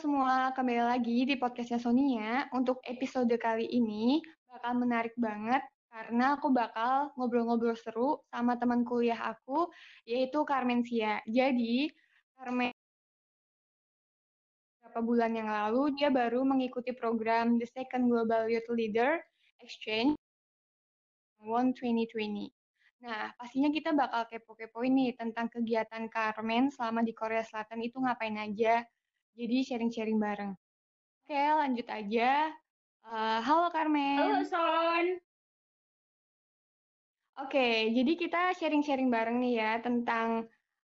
semua, kembali lagi di podcastnya Sonia. Untuk episode kali ini bakal menarik banget karena aku bakal ngobrol-ngobrol seru sama teman kuliah aku, yaitu Carmen Sia. Jadi, Carmen beberapa bulan yang lalu dia baru mengikuti program The Second Global Youth Leader Exchange One 2020. Nah, pastinya kita bakal kepo-kepo ini tentang kegiatan Carmen selama di Korea Selatan itu ngapain aja. Jadi sharing-sharing bareng. Oke, lanjut aja. Uh, halo Carmen. Halo Son. Oke, jadi kita sharing-sharing bareng nih ya tentang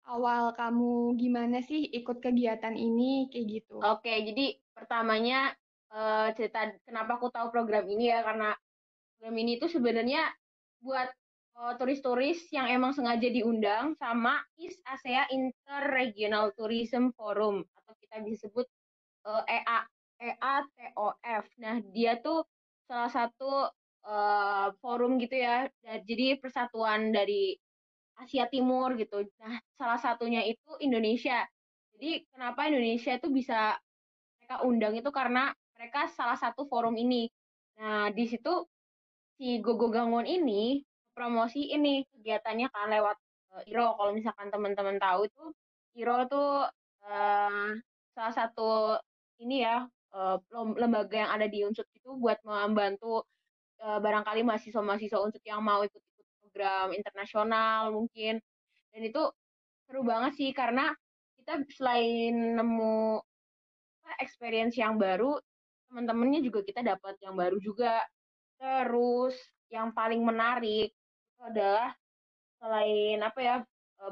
awal kamu gimana sih ikut kegiatan ini kayak gitu. Oke, jadi pertamanya uh, cerita kenapa aku tahu program ini ya karena program ini itu sebenarnya buat uh, turis-turis yang emang sengaja diundang sama East Asia Interregional Tourism Forum kita disebut uh, EA EATOF. Nah, dia tuh salah satu uh, forum gitu ya. Jadi persatuan dari Asia Timur gitu. Nah, salah satunya itu Indonesia. Jadi kenapa Indonesia itu bisa mereka undang itu karena mereka salah satu forum ini. Nah, di situ si Gogo Gangwon ini promosi ini kegiatannya kan lewat uh, Iro kalau misalkan teman-teman tahu itu Iro tuh uh, salah satu ini ya uh, lembaga yang ada di Unsut itu buat membantu uh, barangkali mahasiswa-mahasiswa Unsut yang mau ikut-ikut program internasional mungkin. Dan itu seru banget sih karena kita selain nemu experience yang baru teman-temannya juga kita dapat yang baru juga. Terus yang paling menarik adalah selain apa ya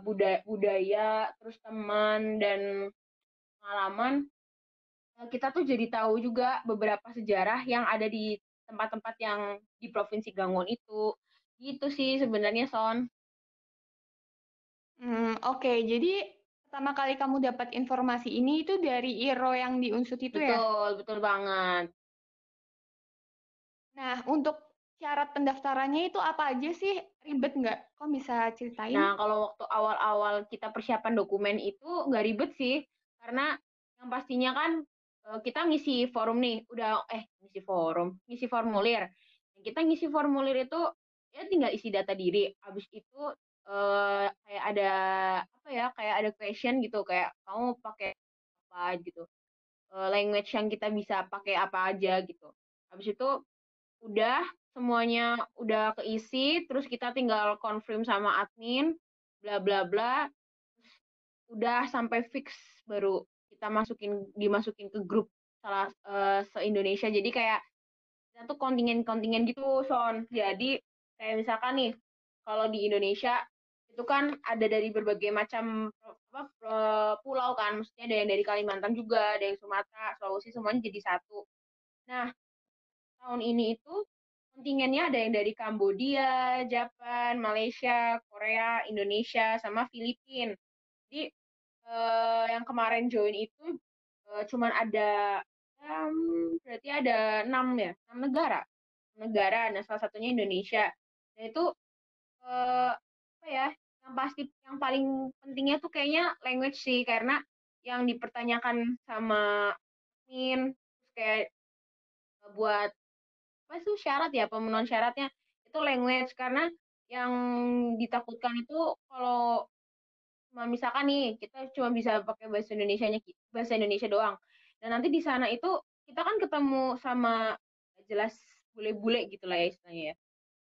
budaya budaya terus teman dan pengalaman kita tuh jadi tahu juga beberapa sejarah yang ada di tempat-tempat yang di provinsi Gangwon itu gitu sih sebenarnya Son. Hmm, Oke, okay. jadi pertama kali kamu dapat informasi ini itu dari Iro yang di Unsut itu betul, ya? Betul, betul banget. Nah, untuk syarat pendaftarannya itu apa aja sih? Ribet nggak? Kok bisa ceritain? Nah, kalau waktu awal-awal kita persiapan dokumen itu nggak ribet sih, karena yang pastinya kan eh, kita ngisi forum nih, udah eh ngisi forum, ngisi formulir. Kita ngisi formulir itu ya tinggal isi data diri. Habis itu eh, kayak ada apa ya, kayak ada question gitu, kayak kamu pakai apa gitu. Eh, language yang kita bisa pakai apa aja gitu. Habis itu udah semuanya udah keisi, terus kita tinggal confirm sama admin, bla bla bla, udah sampai fix baru kita masukin dimasukin ke grup salah uh, se Indonesia. Jadi kayak kita tuh kontingen-kontingen gitu, Son. Jadi kayak misalkan nih, kalau di Indonesia itu kan ada dari berbagai macam apa pulau kan, maksudnya ada yang dari Kalimantan juga, ada yang Sumatera, Sulawesi semuanya jadi satu. Nah, tahun ini itu kontingennya ada yang dari Kambodia, Jepang, Malaysia, Korea, Indonesia, sama Filipina. Jadi uh, yang kemarin join itu uh, cuman ada um, berarti ada enam ya, enam negara, negara. Nah salah satunya Indonesia. Dan itu uh, apa ya? Yang pasti yang paling pentingnya tuh kayaknya language sih karena yang dipertanyakan sama terus kayak buat apa itu syarat ya pemenuhan syaratnya itu language karena yang ditakutkan itu kalau misalkan nih kita cuma bisa pakai bahasa Indonesia nya bahasa Indonesia doang. Dan nanti di sana itu kita kan ketemu sama jelas bule-bule gitu lah ya istilahnya ya.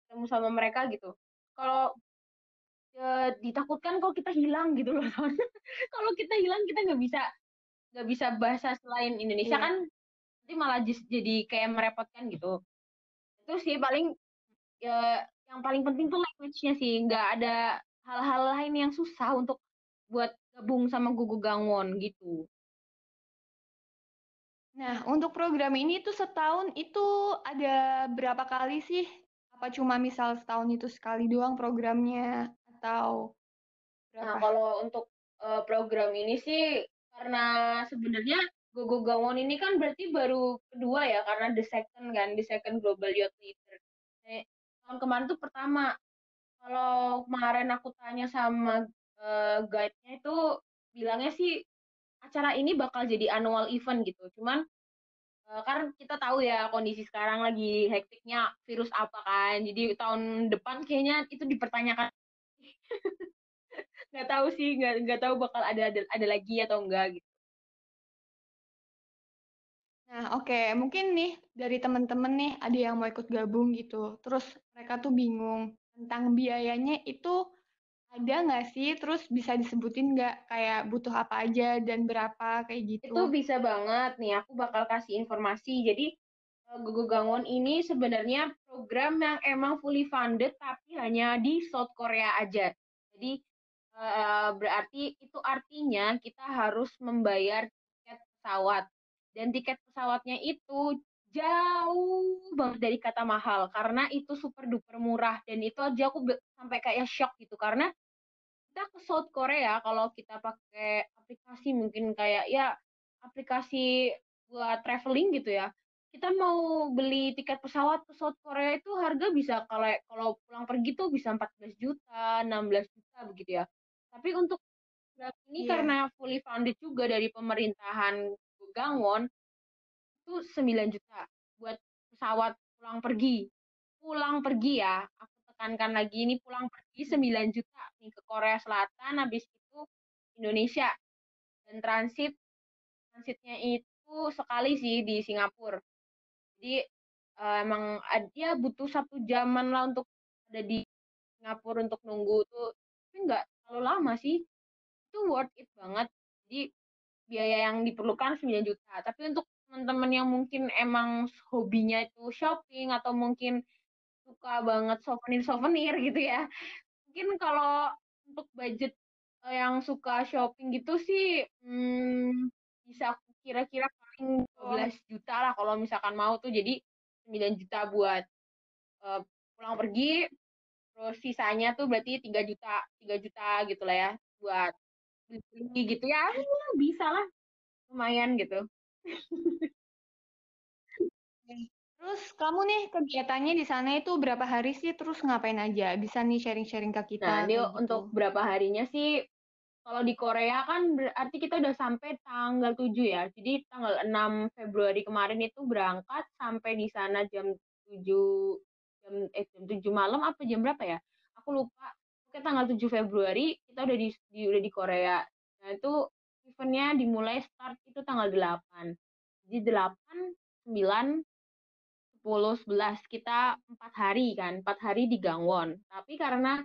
Ketemu sama mereka gitu. Kalau ya, ditakutkan kok kita hilang gitu loh kalau kita hilang kita nggak bisa nggak bisa bahasa selain Indonesia yeah. kan nanti malah jadi kayak merepotkan gitu. Itu sih paling ya yang paling penting tuh language-nya sih. Nggak ada hal-hal lain yang susah untuk buat gabung sama Gugu Gangwon gitu. Nah, untuk program ini tuh setahun itu ada berapa kali sih? Apa cuma misal setahun itu sekali doang programnya atau berapa? Nah, kalau untuk uh, program ini sih karena sebenarnya Gogo Gawon ini kan berarti baru kedua ya karena the second kan the second global youth leader. Eh, tahun kemarin tuh pertama. Kalau kemarin aku tanya sama uh, guide-nya itu bilangnya sih acara ini bakal jadi annual event gitu. Cuman uh, kan kita tahu ya kondisi sekarang lagi hektiknya virus apa kan. Jadi tahun depan kayaknya itu dipertanyakan. nggak tahu sih, nggak nggak tahu bakal ada, ada ada lagi atau enggak gitu. Nah, oke, okay. mungkin nih dari teman-teman nih ada yang mau ikut gabung gitu. Terus mereka tuh bingung tentang biayanya itu ada nggak sih? Terus bisa disebutin nggak kayak butuh apa aja dan berapa kayak gitu? Itu bisa banget nih. Aku bakal kasih informasi. Jadi eh, Gogo Gangwon ini sebenarnya program yang emang fully funded tapi hanya di South Korea aja. Jadi uh, berarti itu artinya kita harus membayar tiket pesawat dan tiket pesawatnya itu jauh banget dari kata mahal karena itu super duper murah dan itu aja aku sampai kayak shock gitu karena kita ke South Korea kalau kita pakai aplikasi mungkin kayak ya aplikasi buat traveling gitu ya. Kita mau beli tiket pesawat ke South Korea itu harga bisa kalau kalau pulang pergi tuh bisa 14 juta 16 juta begitu ya. Tapi untuk ini yeah. karena fully funded juga dari pemerintahan Gangwon itu 9 juta buat pesawat pulang pergi. Pulang pergi ya aku tekankan lagi. Ini pulang pergi 9 juta nih ke Korea Selatan habis itu Indonesia. Dan transit transitnya itu sekali sih di Singapura. Jadi uh, emang dia butuh satu jaman lah untuk ada di Singapura untuk nunggu tuh tapi nggak terlalu lama sih. Itu worth it banget. Jadi biaya yang diperlukan 9 juta. Tapi untuk teman-teman yang mungkin emang hobinya itu shopping atau mungkin suka banget souvenir-souvenir gitu ya. Mungkin kalau untuk budget uh, yang suka shopping gitu sih hmm, bisa kira-kira paling 12 juta lah kalau misalkan mau tuh. Jadi 9 juta buat uh, pulang pergi terus sisanya tuh berarti 3 juta 3 juta gitu lah ya buat beli gitu ya. Bisa lah. Lumayan gitu Terus kamu nih kegiatannya di sana itu berapa hari sih? Terus ngapain aja? Bisa nih sharing-sharing ke kita. Nah, ini gitu. untuk berapa harinya sih? Kalau di Korea kan berarti kita udah sampai tanggal 7 ya. Jadi tanggal 6 Februari kemarin itu berangkat sampai di sana jam 7 jam eh jam 7 malam apa jam berapa ya? Aku lupa. Oke tanggal 7 Februari kita udah di, di udah di Korea. Nah, itu eventnya dimulai start itu tanggal 8. Jadi 8 9 10, 11 kita empat hari kan, empat hari di Gangwon. Tapi karena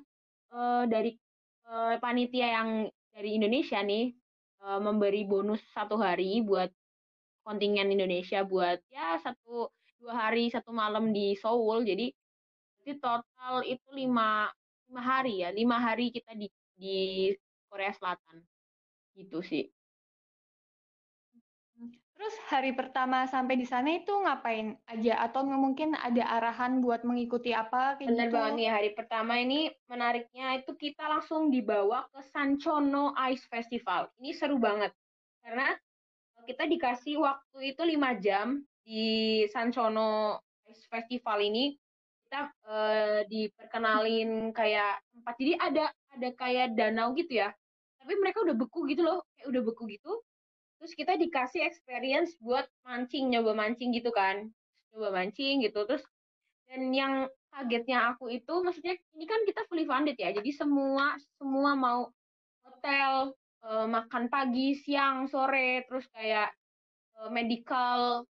uh, dari uh, panitia yang dari Indonesia nih uh, memberi bonus satu hari buat kontingen Indonesia buat ya satu dua hari satu malam di Seoul. Jadi jadi total itu lima lima hari ya, lima hari kita di di Korea Selatan gitu sih. Terus hari pertama sampai di sana itu ngapain aja atau mungkin ada arahan buat mengikuti apa kayak Bener gitu? banget nih hari pertama ini menariknya itu kita langsung dibawa ke Sanchono Ice Festival. Ini seru banget karena kita dikasih waktu itu lima jam di Sanchono Ice Festival ini kita uh, diperkenalin kayak tempat jadi ada ada kayak danau gitu ya tapi mereka udah beku gitu loh kayak udah beku gitu terus kita dikasih experience buat mancing nyoba mancing gitu kan. Nyoba mancing gitu terus dan yang kagetnya aku itu maksudnya ini kan kita fully funded ya jadi semua semua mau hotel uh, makan pagi siang sore terus kayak uh, medical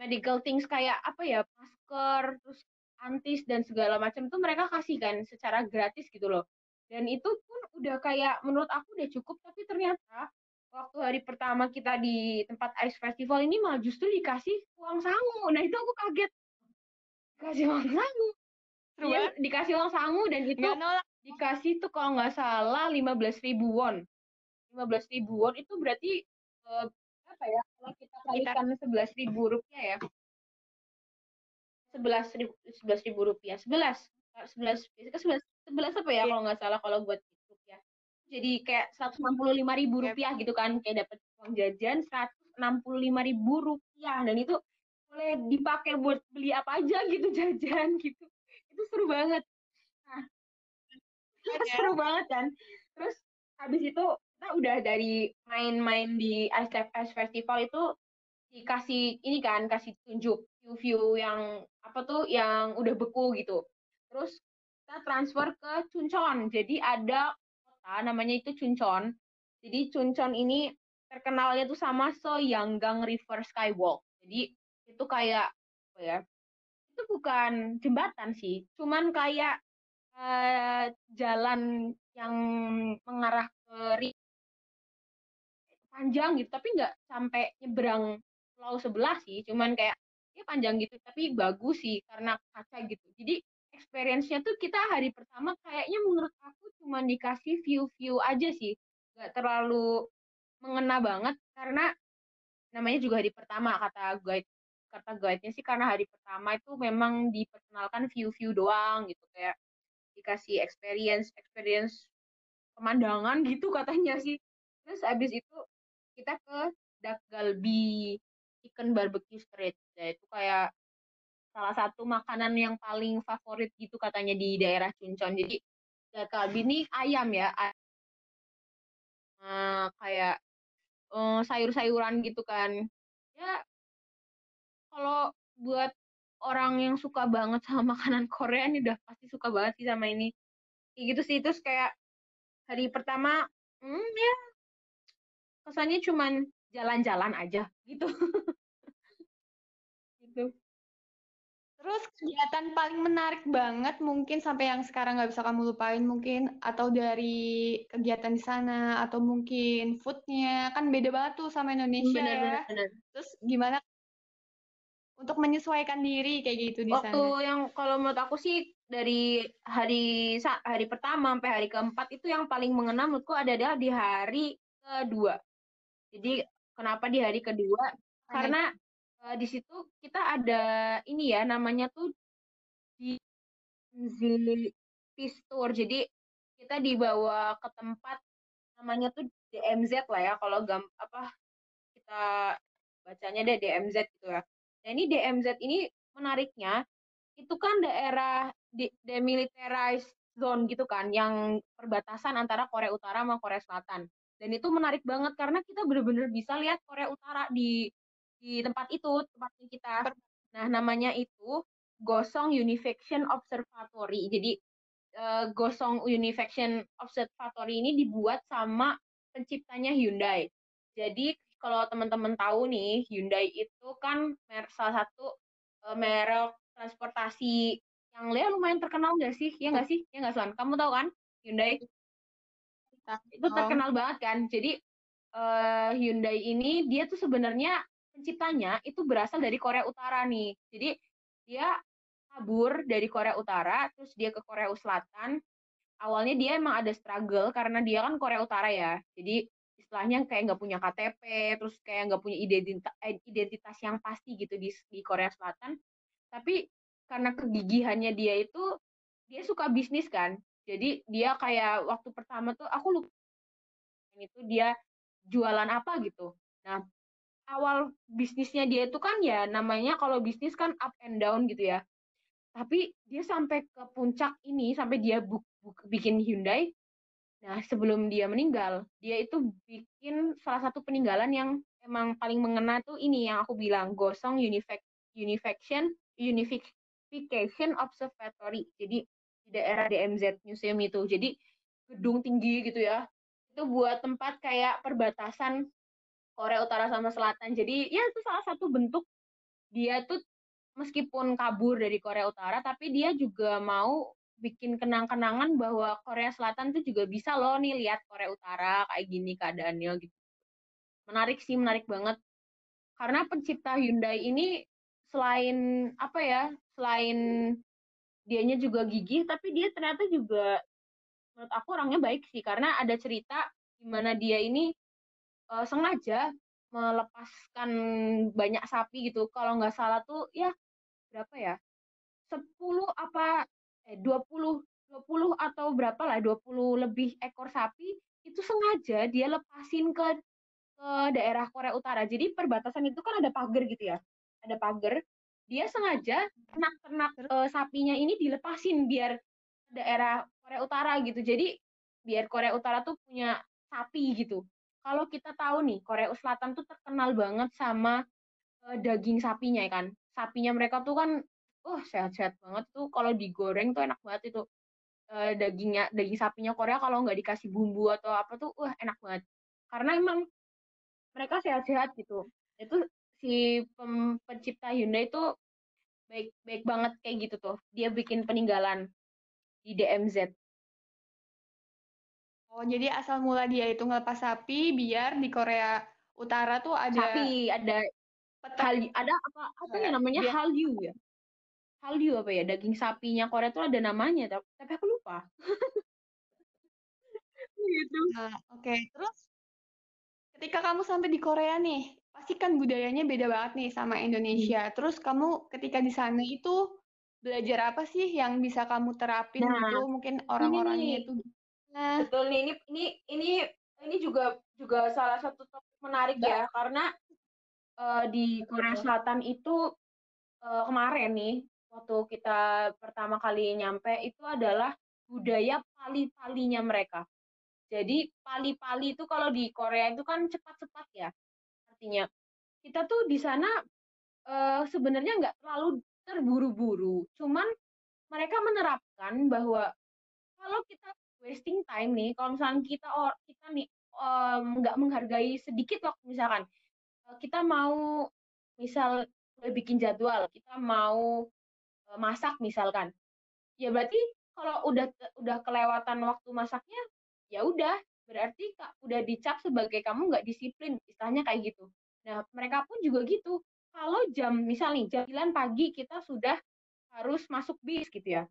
medical things kayak apa ya masker terus antis dan segala macam itu mereka kasih kan secara gratis gitu loh. Dan itu pun udah kayak menurut aku udah cukup tapi ternyata waktu hari pertama kita di tempat ice festival ini malah justru dikasih uang sangu. Nah itu aku kaget. Dikasih uang sangu. Iya, dikasih uang sangu dan itu dikasih tuh kalau nggak salah 15 ribu won. 15 ribu won itu berarti uh, apa ya? Kalau kita kalikan 11 ribu rupiah ya. 11 ribu, 11 ribu rupiah. 11. 11, 11, 11 apa ya yeah. kalau nggak salah kalau buat jadi kayak 165 ribu rupiah gitu kan kayak dapat uang jajan 165 ribu rupiah. Dan itu boleh dipakai buat beli apa aja gitu jajan gitu. Itu seru banget. Nah, seru banget kan. Terus habis itu kita kita udah dari main-main di Ice Festival itu dikasih ini kan kasih tunjuk view-view yang apa tuh yang udah beku gitu. Terus kita transfer ke Cuncon jadi ada kota namanya itu Cuncon jadi Cuncon ini terkenalnya tuh sama Soyanggang River Skywalk. Jadi itu kayak apa ya itu bukan jembatan sih cuman kayak uh, jalan yang mengarah ke panjang gitu tapi nggak sampai nyebrang pulau sebelah sih cuman kayak ya panjang gitu tapi bagus sih karena kaca gitu. Jadi experience-nya tuh kita hari pertama kayaknya menurut aku cuma dikasih view-view aja sih. Nggak terlalu mengena banget karena namanya juga hari pertama kata guide kata guide-nya sih karena hari pertama itu memang diperkenalkan view-view doang gitu kayak dikasih experience experience pemandangan gitu katanya sih. Terus abis itu kita ke Dak Galbi chicken barbecue street. Ya itu kayak salah satu makanan yang paling favorit gitu katanya di daerah Cuncon jadi Dak Galbi ini ayam ya uh, kayak uh, sayur-sayuran gitu kan. Ya kalau buat orang yang suka banget sama makanan Korea ini udah pasti suka banget sih sama ini. Kayak gitu sih terus kayak hari pertama hmm ya kesannya cuman jalan-jalan aja gitu. Gitu terus kegiatan paling menarik banget mungkin sampai yang sekarang nggak bisa kamu lupain mungkin atau dari kegiatan di sana atau mungkin foodnya kan beda banget tuh sama Indonesia bener, ya. bener, terus gimana untuk menyesuaikan diri kayak gitu di waktu sana? yang kalau menurut aku sih dari hari hari pertama sampai hari keempat itu yang paling mengena menurutku adalah di hari kedua. Jadi kenapa di hari kedua? Karena uh, di situ kita ada ini ya namanya tuh di Tour. Jadi kita dibawa ke tempat namanya tuh DMZ lah ya kalau gam apa kita bacanya deh DMZ gitu ya. Nah ini DMZ ini menariknya itu kan daerah demilitarized zone gitu kan yang perbatasan antara Korea Utara sama Korea Selatan. Dan itu menarik banget karena kita benar-benar bisa lihat Korea Utara di di tempat itu tempatnya kita nah namanya itu Gosong Unification Observatory jadi uh, Gosong Unification Observatory ini dibuat sama penciptanya Hyundai jadi kalau teman-teman tahu nih Hyundai itu kan salah satu uh, merek transportasi yang Lea lumayan terkenal nggak sih? Ya nggak sih? Ya nggak Suan? Kamu tahu kan Hyundai? Itu terkenal banget kan. Jadi uh, Hyundai ini dia tuh sebenarnya penciptanya itu berasal dari Korea Utara nih. Jadi dia kabur dari Korea Utara, terus dia ke Korea Selatan. Awalnya dia emang ada struggle karena dia kan Korea Utara ya. Jadi istilahnya kayak nggak punya KTP, terus kayak nggak punya identitas, eh, identitas yang pasti gitu di, di Korea Selatan. Tapi karena kegigihannya dia itu, dia suka bisnis kan. Jadi dia kayak waktu pertama tuh aku lupa itu dia jualan apa gitu. Nah, awal bisnisnya dia itu kan ya namanya kalau bisnis kan up and down gitu ya. Tapi dia sampai ke puncak ini sampai dia buk, buk, bikin Hyundai. Nah, sebelum dia meninggal, dia itu bikin salah satu peninggalan yang emang paling mengena tuh ini yang aku bilang Gosong Unific, Unification Unification Observatory. Jadi di daerah DMZ Museum itu. Jadi gedung tinggi gitu ya. Itu buat tempat kayak perbatasan Korea Utara sama Selatan. Jadi ya itu salah satu bentuk dia tuh meskipun kabur dari Korea Utara, tapi dia juga mau bikin kenang-kenangan bahwa Korea Selatan tuh juga bisa loh nih lihat Korea Utara kayak gini keadaannya gitu. Menarik sih, menarik banget. Karena pencipta Hyundai ini selain apa ya, selain dianya juga gigih, tapi dia ternyata juga menurut aku orangnya baik sih karena ada cerita gimana dia ini uh, sengaja melepaskan banyak sapi gitu. Kalau nggak salah tuh ya berapa ya? 10 apa eh 20 20 atau berapa lah 20 lebih ekor sapi itu sengaja dia lepasin ke ke daerah Korea Utara. Jadi perbatasan itu kan ada pagar gitu ya. Ada pagar. Dia sengaja ternak-ternak uh, sapinya ini dilepasin biar daerah Korea Utara gitu. Jadi biar Korea Utara tuh punya sapi gitu. Kalau kita tahu nih, Korea Selatan tuh terkenal banget sama uh, daging sapinya ya kan. Sapinya mereka tuh kan, uh sehat-sehat banget tuh. Kalau digoreng tuh enak banget itu uh, dagingnya, daging sapinya Korea kalau nggak dikasih bumbu atau apa tuh, uh, enak banget. Karena emang mereka sehat-sehat gitu. Itu si pencipta Hyundai itu baik baik banget kayak gitu tuh. Dia bikin peninggalan di DMZ. Oh, jadi asal mula dia itu ngelepas sapi biar di Korea Utara tuh ada sapi, ada hal ada apa apa ya namanya dia... Hallyu ya? Hallyu apa ya? Daging sapinya Korea tuh ada namanya, tapi aku lupa. gitu. Nah, oke. Okay. Terus ketika kamu sampai di Korea nih, pasti kan budayanya beda banget nih sama Indonesia. Hmm. Terus kamu ketika di sana itu belajar apa sih yang bisa kamu terapin nah, gitu? Mungkin orang-orangnya itu Nah, betul nih ini ini ini ini juga juga salah satu topik menarik ya karena uh, di Korea Selatan itu uh, kemarin nih waktu kita pertama kali nyampe itu adalah budaya pali-palinya mereka. Jadi pali-pali itu kalau di Korea itu kan cepat-cepat ya. Artinya kita tuh di sana uh, sebenarnya nggak terlalu terburu-buru. Cuman mereka menerapkan bahwa kalau kita wasting time nih kalau misalnya kita or, kita nih nggak um, menghargai sedikit waktu misalkan uh, kita mau misal bikin jadwal kita mau uh, masak misalkan ya berarti kalau udah udah kelewatan waktu masaknya ya udah berarti kak udah dicap sebagai kamu nggak disiplin istilahnya kayak gitu. Nah mereka pun juga gitu kalau jam misalnya jam 9 pagi kita sudah harus masuk bis gitu ya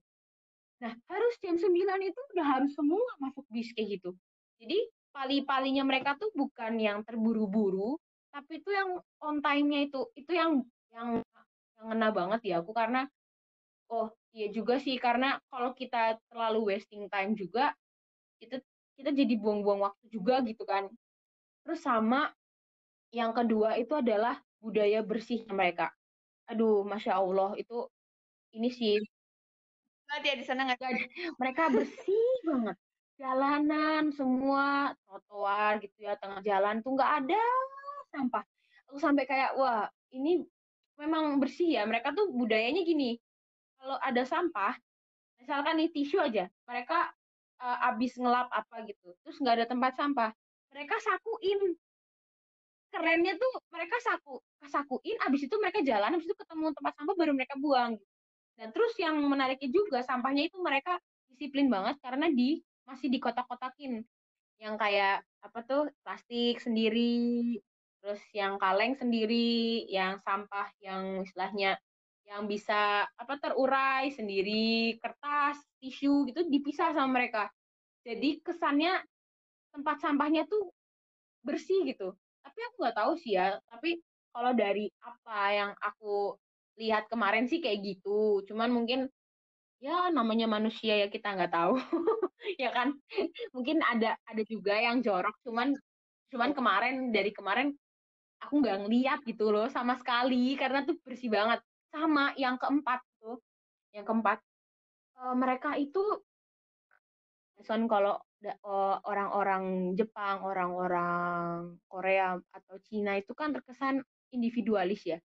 Nah, harus jam 9 itu udah harus semua masuk bis kayak gitu. Jadi, pali-palinya mereka tuh bukan yang terburu-buru, tapi itu yang on time-nya itu itu yang yang yang ngena banget ya aku karena oh, iya juga sih karena kalau kita terlalu wasting time juga itu kita jadi buang-buang waktu juga gitu kan. Terus sama yang kedua itu adalah budaya bersihnya mereka. Aduh, masya Allah itu ini sih banget ya di sana nggak? Mereka bersih banget. Jalanan semua trotoar gitu ya tengah jalan tuh nggak ada sampah. Aku sampai kayak wah ini memang bersih ya. Mereka tuh budayanya gini kalau ada sampah misalkan nih tisu aja mereka uh, abis ngelap apa gitu terus nggak ada tempat sampah mereka sakuin. Kerennya tuh mereka saku sakuin abis itu mereka jalan abis itu ketemu tempat sampah baru mereka buang dan terus yang menariknya juga sampahnya itu mereka disiplin banget karena di masih di kotak-kotakin yang kayak apa tuh plastik sendiri, terus yang kaleng sendiri, yang sampah yang istilahnya yang bisa apa terurai sendiri, kertas, tisu gitu dipisah sama mereka. Jadi kesannya tempat sampahnya tuh bersih gitu. Tapi aku nggak tahu sih ya. Tapi kalau dari apa yang aku lihat kemarin sih kayak gitu. Cuman mungkin ya namanya manusia ya kita nggak tahu ya kan? Mungkin ada ada juga yang jorok cuman cuman kemarin dari kemarin aku nggak ngeliat gitu loh sama sekali karena tuh bersih banget. Sama yang keempat tuh yang keempat uh, mereka itu son kalau orang-orang Jepang, orang-orang Korea atau Cina itu kan terkesan individualis ya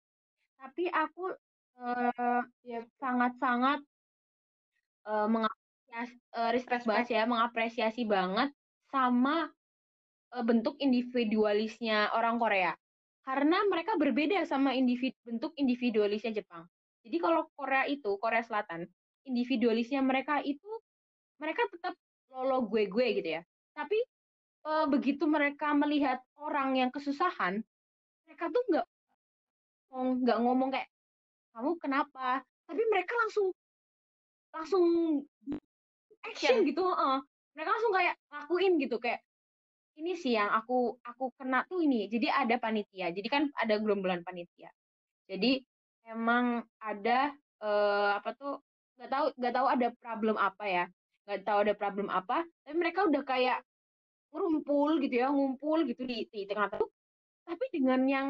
tapi aku uh, ya sangat-sangat uh, mengapresiasi uh, respect banget ya, mengapresiasi banget sama uh, bentuk individualisnya orang Korea. Karena mereka berbeda sama individu, bentuk individualisnya Jepang. Jadi kalau Korea itu, Korea Selatan, individualisnya mereka itu mereka tetap lolo gue gue gitu ya. Tapi uh, begitu mereka melihat orang yang kesusahan, mereka tuh nggak nggak ngomong kayak kamu kenapa? Tapi mereka langsung langsung action gitu uh. mereka langsung kayak lakuin gitu kayak ini sih yang aku aku kena tuh ini. Jadi ada panitia jadi kan ada gerombolan panitia. Jadi emang ada uh, apa tuh nggak tahu nggak tahu ada problem apa ya nggak tahu ada problem apa tapi mereka udah kayak ngumpul gitu ya ngumpul gitu di, di tengah-tengah tapi dengan yang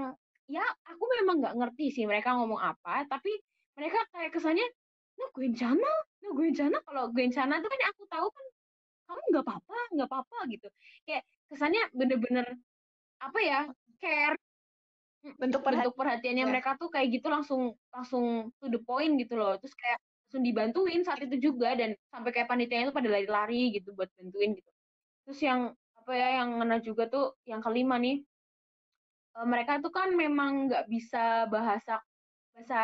ya aku memang nggak ngerti sih mereka ngomong apa tapi mereka kayak kesannya no gue sana no gue sana kalau gue sana tuh kan aku tahu kan kamu nggak apa-apa nggak apa-apa gitu kayak kesannya bener-bener apa ya care bentuk perhatian. bentuk perhatiannya ya. mereka tuh kayak gitu langsung langsung to the point gitu loh terus kayak langsung dibantuin saat itu juga dan sampai kayak panitia itu pada lari-lari gitu buat bantuin gitu terus yang apa ya yang ngena juga tuh yang kelima nih mereka tuh kan memang nggak bisa bahasa bahasa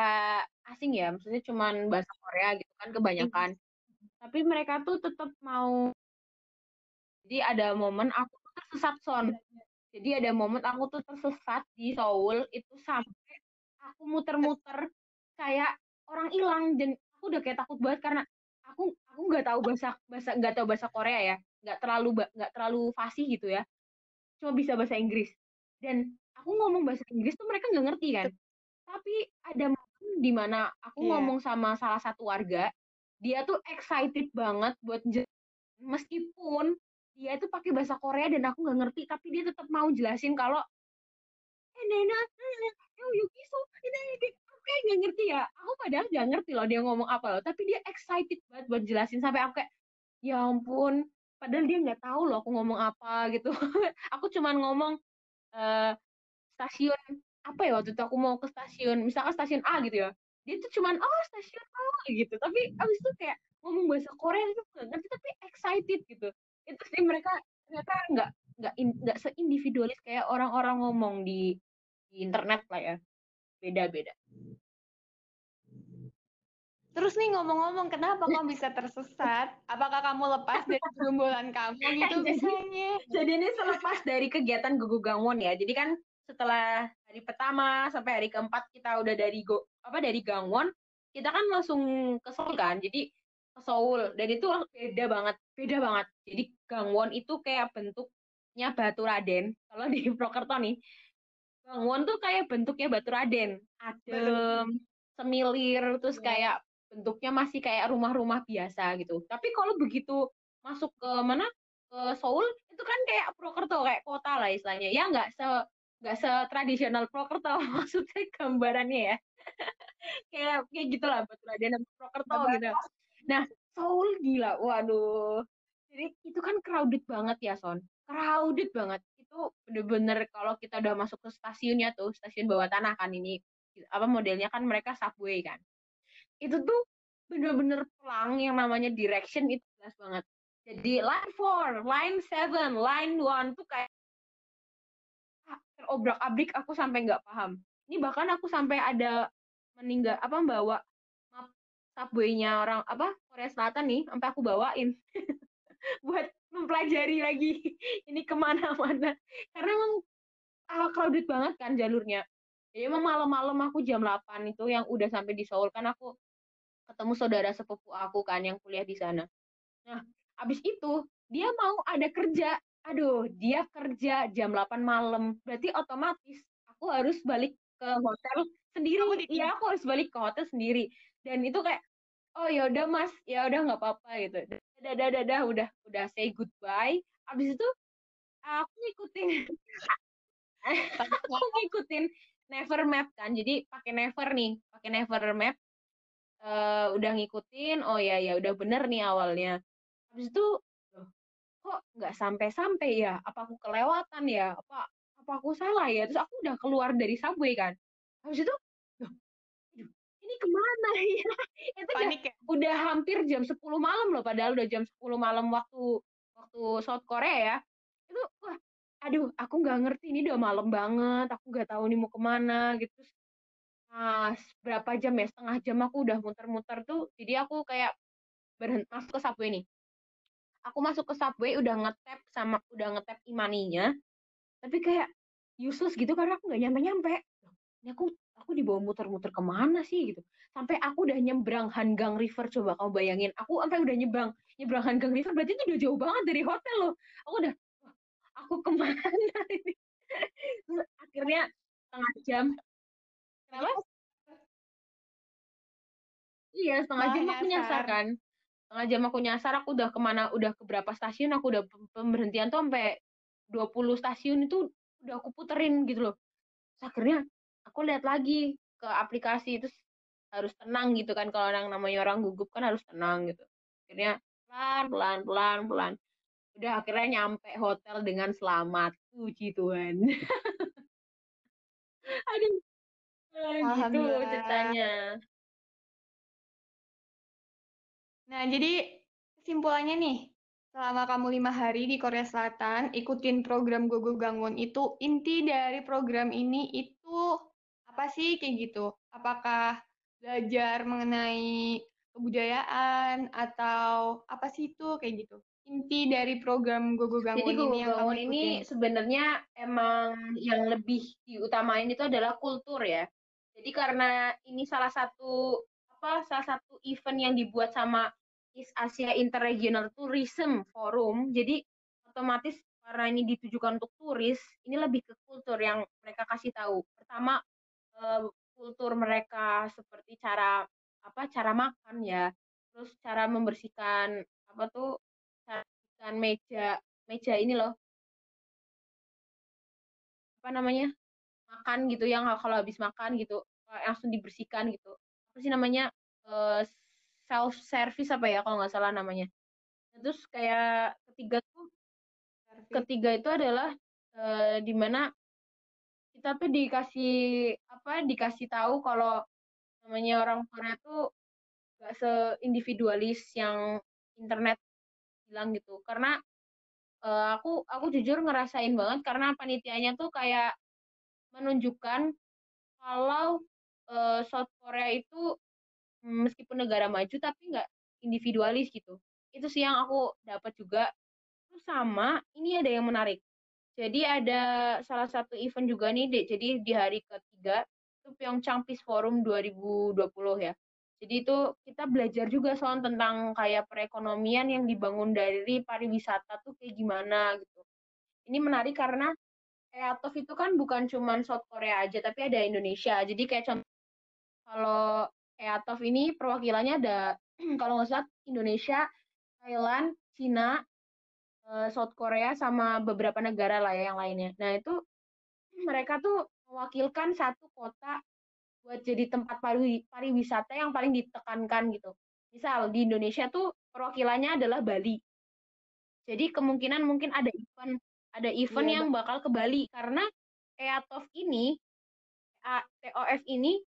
asing ya maksudnya cuman bahasa Korea gitu kan kebanyakan. Tapi mereka tuh tetap mau jadi ada momen aku tuh tersesat son. Jadi ada momen aku tuh tersesat di Seoul itu sampai aku muter-muter kayak orang hilang dan aku udah kayak takut banget karena aku aku nggak tahu bahasa bahasa nggak tahu bahasa Korea ya nggak terlalu nggak terlalu fasih gitu ya. Cuma bisa bahasa Inggris dan aku ngomong bahasa Inggris tuh mereka nggak ngerti kan. Tapi ada momen di mana aku yeah. ngomong sama salah satu warga dia tuh excited banget buat meskipun dia itu pakai bahasa Korea dan aku nggak ngerti tapi dia tetap mau jelasin kalau eh Nena Yuki so ini. Aku kayak nggak ngerti ya. Aku padahal nggak ngerti loh dia ngomong apa loh tapi dia excited banget buat jelasin sampai aku kayak ya ampun padahal dia nggak tahu loh aku ngomong apa gitu. Aku cuman ngomong uh, stasiun apa ya waktu itu aku mau ke stasiun misalkan stasiun A gitu ya dia tuh cuman oh stasiun A gitu. Tapi abis itu kayak ngomong bahasa Korea itu nggak ngerti tapi excited gitu. Itu sih mereka ternyata nggak nggak nggak seindividualis kayak orang-orang ngomong di, di internet lah ya. Beda-beda Terus nih ngomong-ngomong, kenapa kamu bisa tersesat? Apakah kamu lepas dari gerombolan kamu gitu misalnya? Jadi ini selepas dari kegiatan Gugu Gangwon ya. Jadi kan setelah hari pertama sampai hari keempat kita udah dari go apa dari Gangwon, kita kan langsung ke Seoul kan. Jadi ke Seoul dan itu beda banget beda banget jadi gangwon itu kayak bentuknya batu raden kalau di Prokerto nih gangwon tuh kayak bentuknya batu raden adem semilir terus iya. kayak bentuknya masih kayak rumah-rumah biasa gitu tapi kalau begitu masuk ke mana ke Seoul itu kan kayak Prokerto kayak kota lah istilahnya ya nggak se nggak tradisional Prokerto maksudnya gambarannya ya kayak kayak gitulah batu raden Prokerto gitu Nah, Seoul gila, waduh. Jadi itu kan crowded banget ya, Son. Crowded banget. Itu bener-bener kalau kita udah masuk ke stasiunnya tuh, stasiun bawah tanah kan ini. Apa modelnya kan mereka subway kan. Itu tuh bener-bener pelang yang namanya direction itu jelas banget. Jadi line 4, line 7, line 1 tuh kayak ah, terobrak-abrik aku sampai nggak paham. Ini bahkan aku sampai ada meninggal apa bawa subway-nya orang apa Korea Selatan nih sampai aku bawain buat mempelajari lagi ini ke mana-mana karena emang uh, crowded banget kan jalurnya jadi emang malam-malam aku jam 8 itu yang udah sampai di Seoul kan aku ketemu saudara sepupu aku kan yang kuliah di sana. Nah abis itu dia mau ada kerja. Aduh dia kerja jam 8 malam. Berarti otomatis aku harus balik ke hotel sendiri. Iya aku harus balik ke hotel sendiri. Dan itu kayak oh ya udah mas. Ya udah nggak apa-apa gitu. Dadah dadah dadah udah udah say goodbye. Abis itu aku ngikutin aku ngikutin never map kan. Jadi pakai never nih pakai never map uh, udah ngikutin oh ya ya udah bener nih awalnya. Habis itu kok nggak sampai-sampai ya? Apa aku kelewatan ya? Apa apa aku salah ya? Terus aku udah keluar dari subway kan. Habis itu ini ke mana ya? Itu Panik udah, ya? udah hampir jam 10 malam loh padahal udah jam 10 malam waktu waktu South Korea ya. Itu wah aduh aku nggak ngerti ini udah malam banget aku nggak tahu nih mau ke mana gitu nah berapa jam ya? Setengah jam aku udah muter-muter tuh jadi aku kayak berhenti masuk ke subway nih. Aku masuk ke subway udah ngetap sama udah ngetap imaninya tapi kayak useless gitu karena aku nggak nyampe-nyampe. Ini aku aku dibawa muter-muter ke mana sih gitu. Sampai aku udah nyebrang Hangang River coba kamu bayangin. Aku sampai udah nyebrang nyebrang Hangang River berarti itu udah jauh banget dari hotel loh. Aku udah aku ke mana ini? Akhirnya setengah jam kenapa? Iya. Setengah jam aku nyasar kan. Setengah jam aku nyasar aku udah ke mana udah ke berapa stasiun aku udah pemberhentian tuh sampai 20 stasiun itu udah aku puterin gitu loh. Terus akhirnya aku lihat lagi ke aplikasi itu harus tenang gitu kan kalau yang namanya orang gugup kan harus tenang gitu. Akhirnya pelan pelan pelan pelan. Udah akhirnya nyampe hotel dengan selamat. Puji Tuhan. Aduh nah, gitu ceritanya. Nah jadi kesimpulannya nih selama kamu lima hari di Korea Selatan ikutin program Gogo Gangwon itu inti dari program ini itu apa sih? Kayak gitu. Apakah belajar mengenai kebudayaan atau apa sih itu? Kayak gitu. Inti dari program Gogo Gangwon Jadi Gogo ini yang kamu ini sebenarnya emang yang lebih diutamain itu adalah kultur ya. Jadi karena ini salah satu apa salah satu event yang dibuat sama East Asia Interregional Tourism Forum. Jadi otomatis karena ini ditujukan untuk turis, ini lebih ke kultur yang mereka kasih tahu. Pertama eh, kultur mereka seperti cara apa cara makan ya, terus cara membersihkan apa tuh kan meja meja ini loh apa namanya makan gitu yang kalau habis makan gitu langsung dibersihkan gitu. Apa sih namanya uh, eh, self service apa ya kalau nggak salah namanya. Terus kayak ketiga tuh ketiga itu adalah uh, di mana kita tuh dikasih apa dikasih tahu kalau namanya orang Korea tuh gak seindividualis yang internet bilang gitu. Karena uh, aku aku jujur ngerasain banget karena panitianya tuh kayak menunjukkan kalau uh, South Korea itu meskipun negara maju tapi nggak individualis gitu. Itu sih yang aku dapat juga. Terus sama ini ada yang menarik. Jadi ada salah satu event juga nih jadi di hari ketiga itu Pyeongchang Peace Forum 2020 ya. Jadi itu kita belajar juga soal tentang kayak perekonomian yang dibangun dari pariwisata tuh kayak gimana gitu. Ini menarik karena EATOF itu kan bukan cuma South Korea aja, tapi ada Indonesia. Jadi kayak contoh kalau EATOF ini perwakilannya ada kalau nggak salah Indonesia, Thailand, Cina, eh, South Korea sama beberapa negara lah ya yang lainnya. Nah itu mereka tuh mewakilkan satu kota buat jadi tempat pariwisata yang paling ditekankan gitu. Misal di Indonesia tuh perwakilannya adalah Bali. Jadi kemungkinan mungkin ada event ada event yeah, yang bakal ke Bali karena EATOF ini TOF ini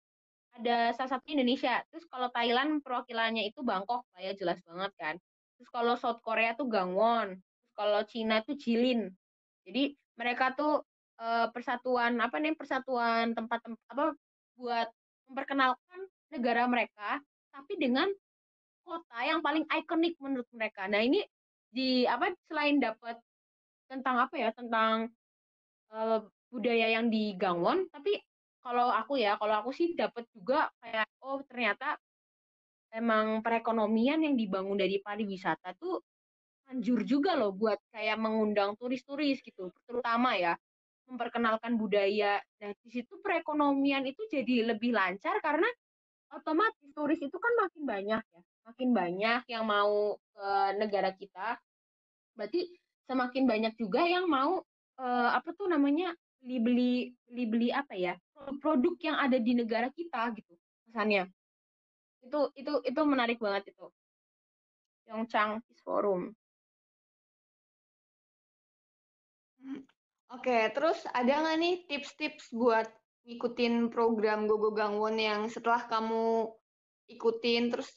ada salah satu Indonesia. Terus kalau Thailand perwakilannya itu Bangkok lah ya jelas banget kan. Terus kalau South Korea tuh Gangwon. Terus kalau Cina tuh Jilin. Jadi mereka tuh uh, persatuan apa nih persatuan tempat, tempat apa buat memperkenalkan negara mereka tapi dengan kota yang paling ikonik menurut mereka. Nah, ini di apa selain dapat tentang apa ya tentang uh, budaya yang di Gangwon tapi kalau aku ya kalau aku sih dapat juga kayak oh ternyata emang perekonomian yang dibangun dari pariwisata tuh anjur juga loh buat kayak mengundang turis-turis gitu terutama ya memperkenalkan budaya. Nah, di situ perekonomian itu jadi lebih lancar karena otomatis turis itu kan makin banyak ya. Makin banyak yang mau ke negara kita. Berarti semakin banyak juga yang mau uh, apa tuh namanya beli-beli beli-beli apa ya? produk yang ada di negara kita gitu kesannya. Itu itu itu menarik banget itu. Pyeongchang Peace Forum. Hmm. Oke, terus ada nggak nih tips-tips buat ngikutin program Gogo Gangwon yang setelah kamu ikutin terus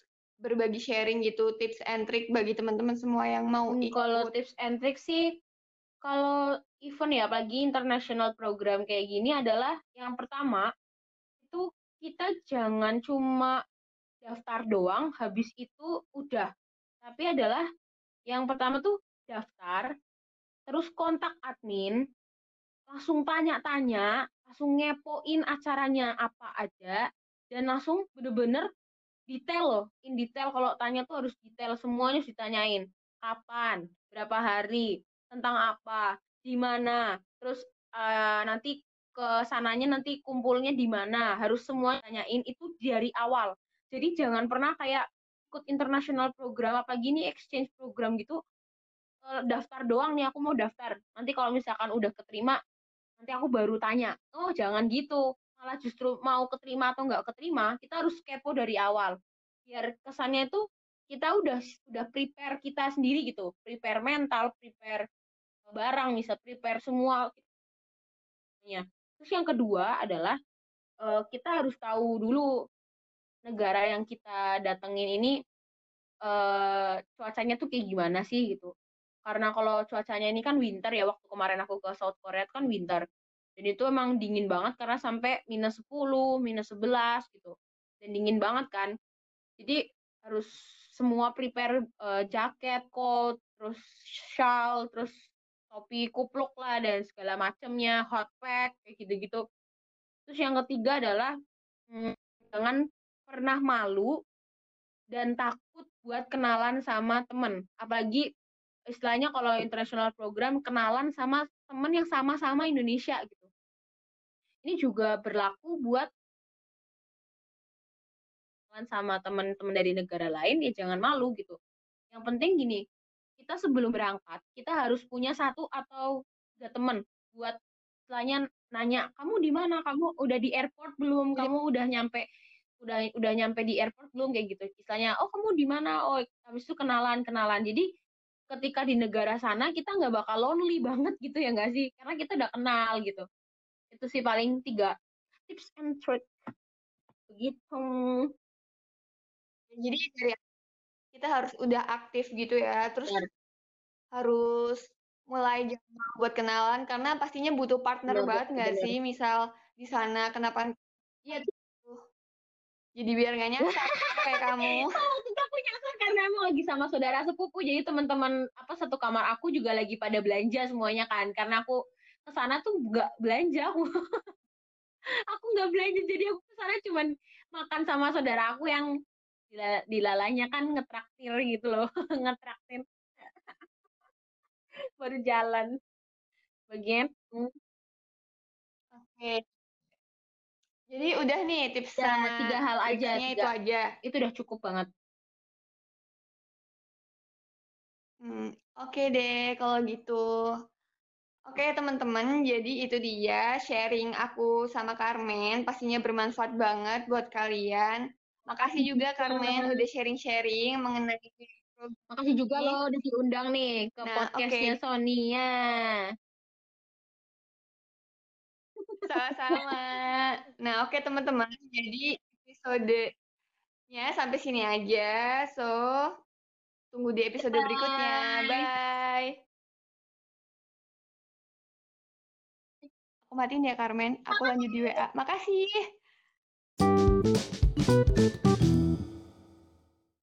berbagi sharing gitu tips and trick bagi teman-teman semua yang mau hmm, ikut. Kalau tips and trick sih kalau event ya apalagi international program kayak gini adalah yang pertama itu kita jangan cuma daftar doang habis itu udah. Tapi adalah yang pertama tuh daftar terus kontak admin langsung tanya-tanya, langsung ngepoin acaranya apa aja, dan langsung bener-bener detail loh, in detail. Kalau tanya tuh harus detail semuanya harus ditanyain. Kapan, berapa hari, tentang apa, di mana, terus uh, nanti ke sananya nanti kumpulnya di mana, harus semua tanyain itu dari awal. Jadi jangan pernah kayak ikut international program apa gini exchange program gitu. Eh, daftar doang nih aku mau daftar. Nanti kalau misalkan udah keterima nanti aku baru tanya oh jangan gitu malah justru mau keterima atau nggak keterima kita harus kepo dari awal. Biar kesannya itu kita udah udah prepare kita sendiri gitu. Prepare mental prepare barang bisa prepare semua ya terus yang kedua adalah uh, kita harus tahu dulu negara yang kita datengin ini uh, cuacanya tuh kayak gimana sih gitu. Karena kalau cuacanya ini kan winter ya waktu kemarin aku ke South Korea kan winter dan itu emang dingin banget karena sampai minus 10, minus 11 gitu dan dingin banget kan jadi harus semua prepare uh, jaket, coat, terus shawl, terus topi kupluk lah dan segala macamnya, hot pack kayak gitu-gitu. Terus yang ketiga adalah hmm, jangan pernah malu dan takut buat kenalan sama temen. Apalagi istilahnya kalau international program kenalan sama temen yang sama-sama Indonesia gitu. Ini juga berlaku buat sama teman-teman dari negara lain ya jangan malu gitu. Yang penting gini, kita sebelum berangkat kita harus punya satu atau tiga teman buat istilahnya nanya kamu di mana? Kamu udah di airport belum? Iya. kamu udah nyampe udah udah nyampe di airport belum? Kayak gitu. Istilahnya oh kamu di mana? Oh habis itu kenalan kenalan jadi ketika di negara sana kita nggak bakal lonely banget gitu ya nggak sih? Karena kita udah kenal gitu itu sih paling tiga tips and trick begitu jadi dari kita harus udah aktif gitu ya. Terus Benar. harus mulai jangan buat kenalan karena pastinya butuh partner benar, banget nggak sih? Misal di sana kenapa Iya, jadi biar nggak nyasar kayak kamu. Kita aku nyasar karena emang lagi sama saudara sepupu. Jadi teman-teman apa satu kamar aku juga lagi pada belanja semuanya kan. Karena aku ke sana tuh nggak belanja aku. aku nggak belanja jadi aku ke sana cuman makan sama saudara aku yang dilalanya kan ngetraktir gitu loh ngetraktir. Baru jalan. Bagian oke. Okay. jadi udah nih tips ya, sama tiga hal aja tiga, itu aja. itu udah cukup banget. Hmm, oke okay deh kalau gitu Oke teman-teman, jadi itu dia sharing aku sama Carmen. Pastinya bermanfaat banget buat kalian. Makasih juga Carmen udah sharing-sharing mengenai Makasih juga lo udah diundang nih ke nah, podcastnya okay. Sonia. Sama-sama. Nah, oke okay, teman-teman. Jadi episodenya sampai sini aja. So, tunggu di episode Bye. berikutnya. Bye. Aku matiin ya, Carmen. Aku lanjut di WA. Makasih.